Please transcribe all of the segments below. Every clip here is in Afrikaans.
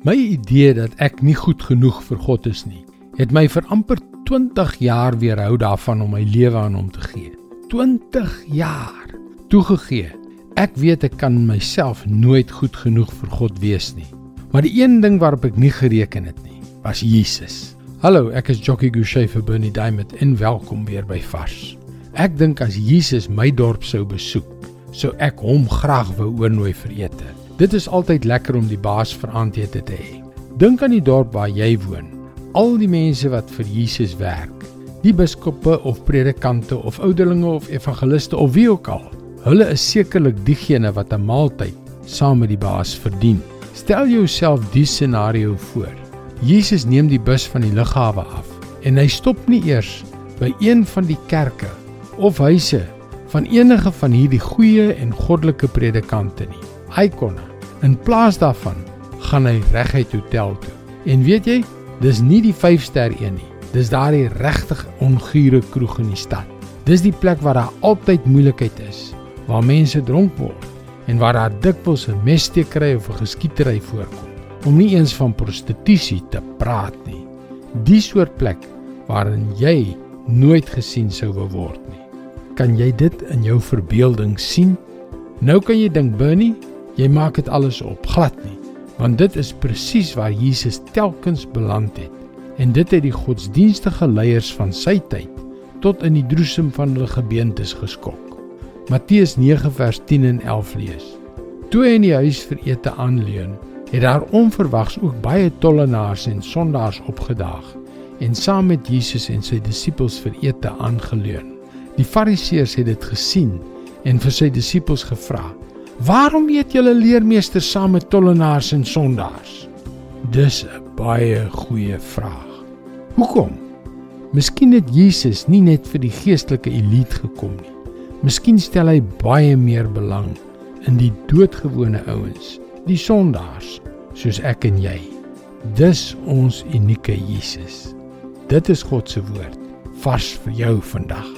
My idee dat ek nie goed genoeg vir God is nie, het my vir amper 20 jaar weerhou daarvan om my lewe aan hom te gee. 20 jaar toegegee. Ek weet ek kan myself nooit goed genoeg vir God wees nie. Maar die een ding waarop ek nie gereken het nie, was Jesus. Hallo, ek is Jockey Gouchee vir Bernie Diamond en welkom weer by Vars. Ek dink as Jesus my dorp sou besoek, sou ek hom graag wou oornooi vir ete. Dit is altyd lekker om die baas vir aandete te hê. Dink aan die dorp waar jy woon. Al die mense wat vir Jesus werk. Die biskoppe of predikante of ouderlinge of evangeliste of wie ook al. Hulle is sekerlik diegene wat 'n maaltyd saam met die baas verdien. Stel jouself die scenario voor. Jesus neem die bus van die lughawe af en hy stop nie eers by een van die kerke of huise van enige van hierdie goeie en goddelike predikante nie. Hy kon In plaas daarvan gaan hy reguit hotel toe. En weet jy, dis nie die 5-ster een nie. Dis daardie regtig ongure kroeg in die stad. Dis die plek waar daar altyd moeilikheid is, waar mense dronk word en waar daar dikwels 'n messteekery of 'n geskietery voorkom. Om nie eens van prostitusie te praat nie. Die soort plek waarin jy nooit gesien sou word nie. Kan jy dit in jou verbeelding sien? Nou kan jy dink Bernie, Jy maak dit alles op, glad nie, want dit is presies waar Jesus telkens beland het. En dit het die godsdienstige leiers van sy tyd tot in die droesem van hulle gebeentes geskok. Matteus 9 vers 10 en 11 lees. Toe hy in die huis vir ete aanleun, het daar onverwags ook baie tollenaars en sondaars opgedaag en saam met Jesus en sy disippels vir ete aangeleun. Die fariseërs het dit gesien en vir sy disippels gevra: Waarom eet julle leermeesters saam met tollenaars en sondaars? Dis 'n baie goeie vraag. Hoekom? Miskien het Jesus nie net vir die geestelike elite gekom nie. Miskien stel hy baie meer belang in die doodgewone ouens, die sondaars, soos ek en jy. Dis ons unieke Jesus. Dit is God se woord vars vir jou vandag.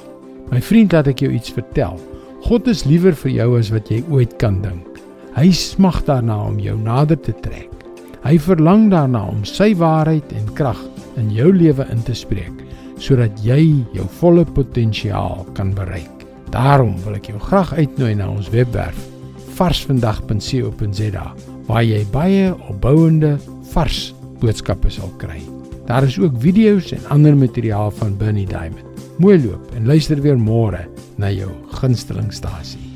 My vriend, laat ek jou iets vertel. God is liewer vir jou as wat jy ooit kan dink. Hy smag daarna om jou nader te trek. Hy verlang daarna om sy waarheid en krag in jou lewe in te spreek sodat jy jou volle potensiaal kan bereik. Daarom wil ek jou graag uitnooi na ons webwerf varsvandag.co.za waar jy baie opbouende vars boodskappe sal kry. Daar is ook video's en ander materiaal van Bernie Diamond. Mooi loop en luister weer môre na jou gunstelingstasie.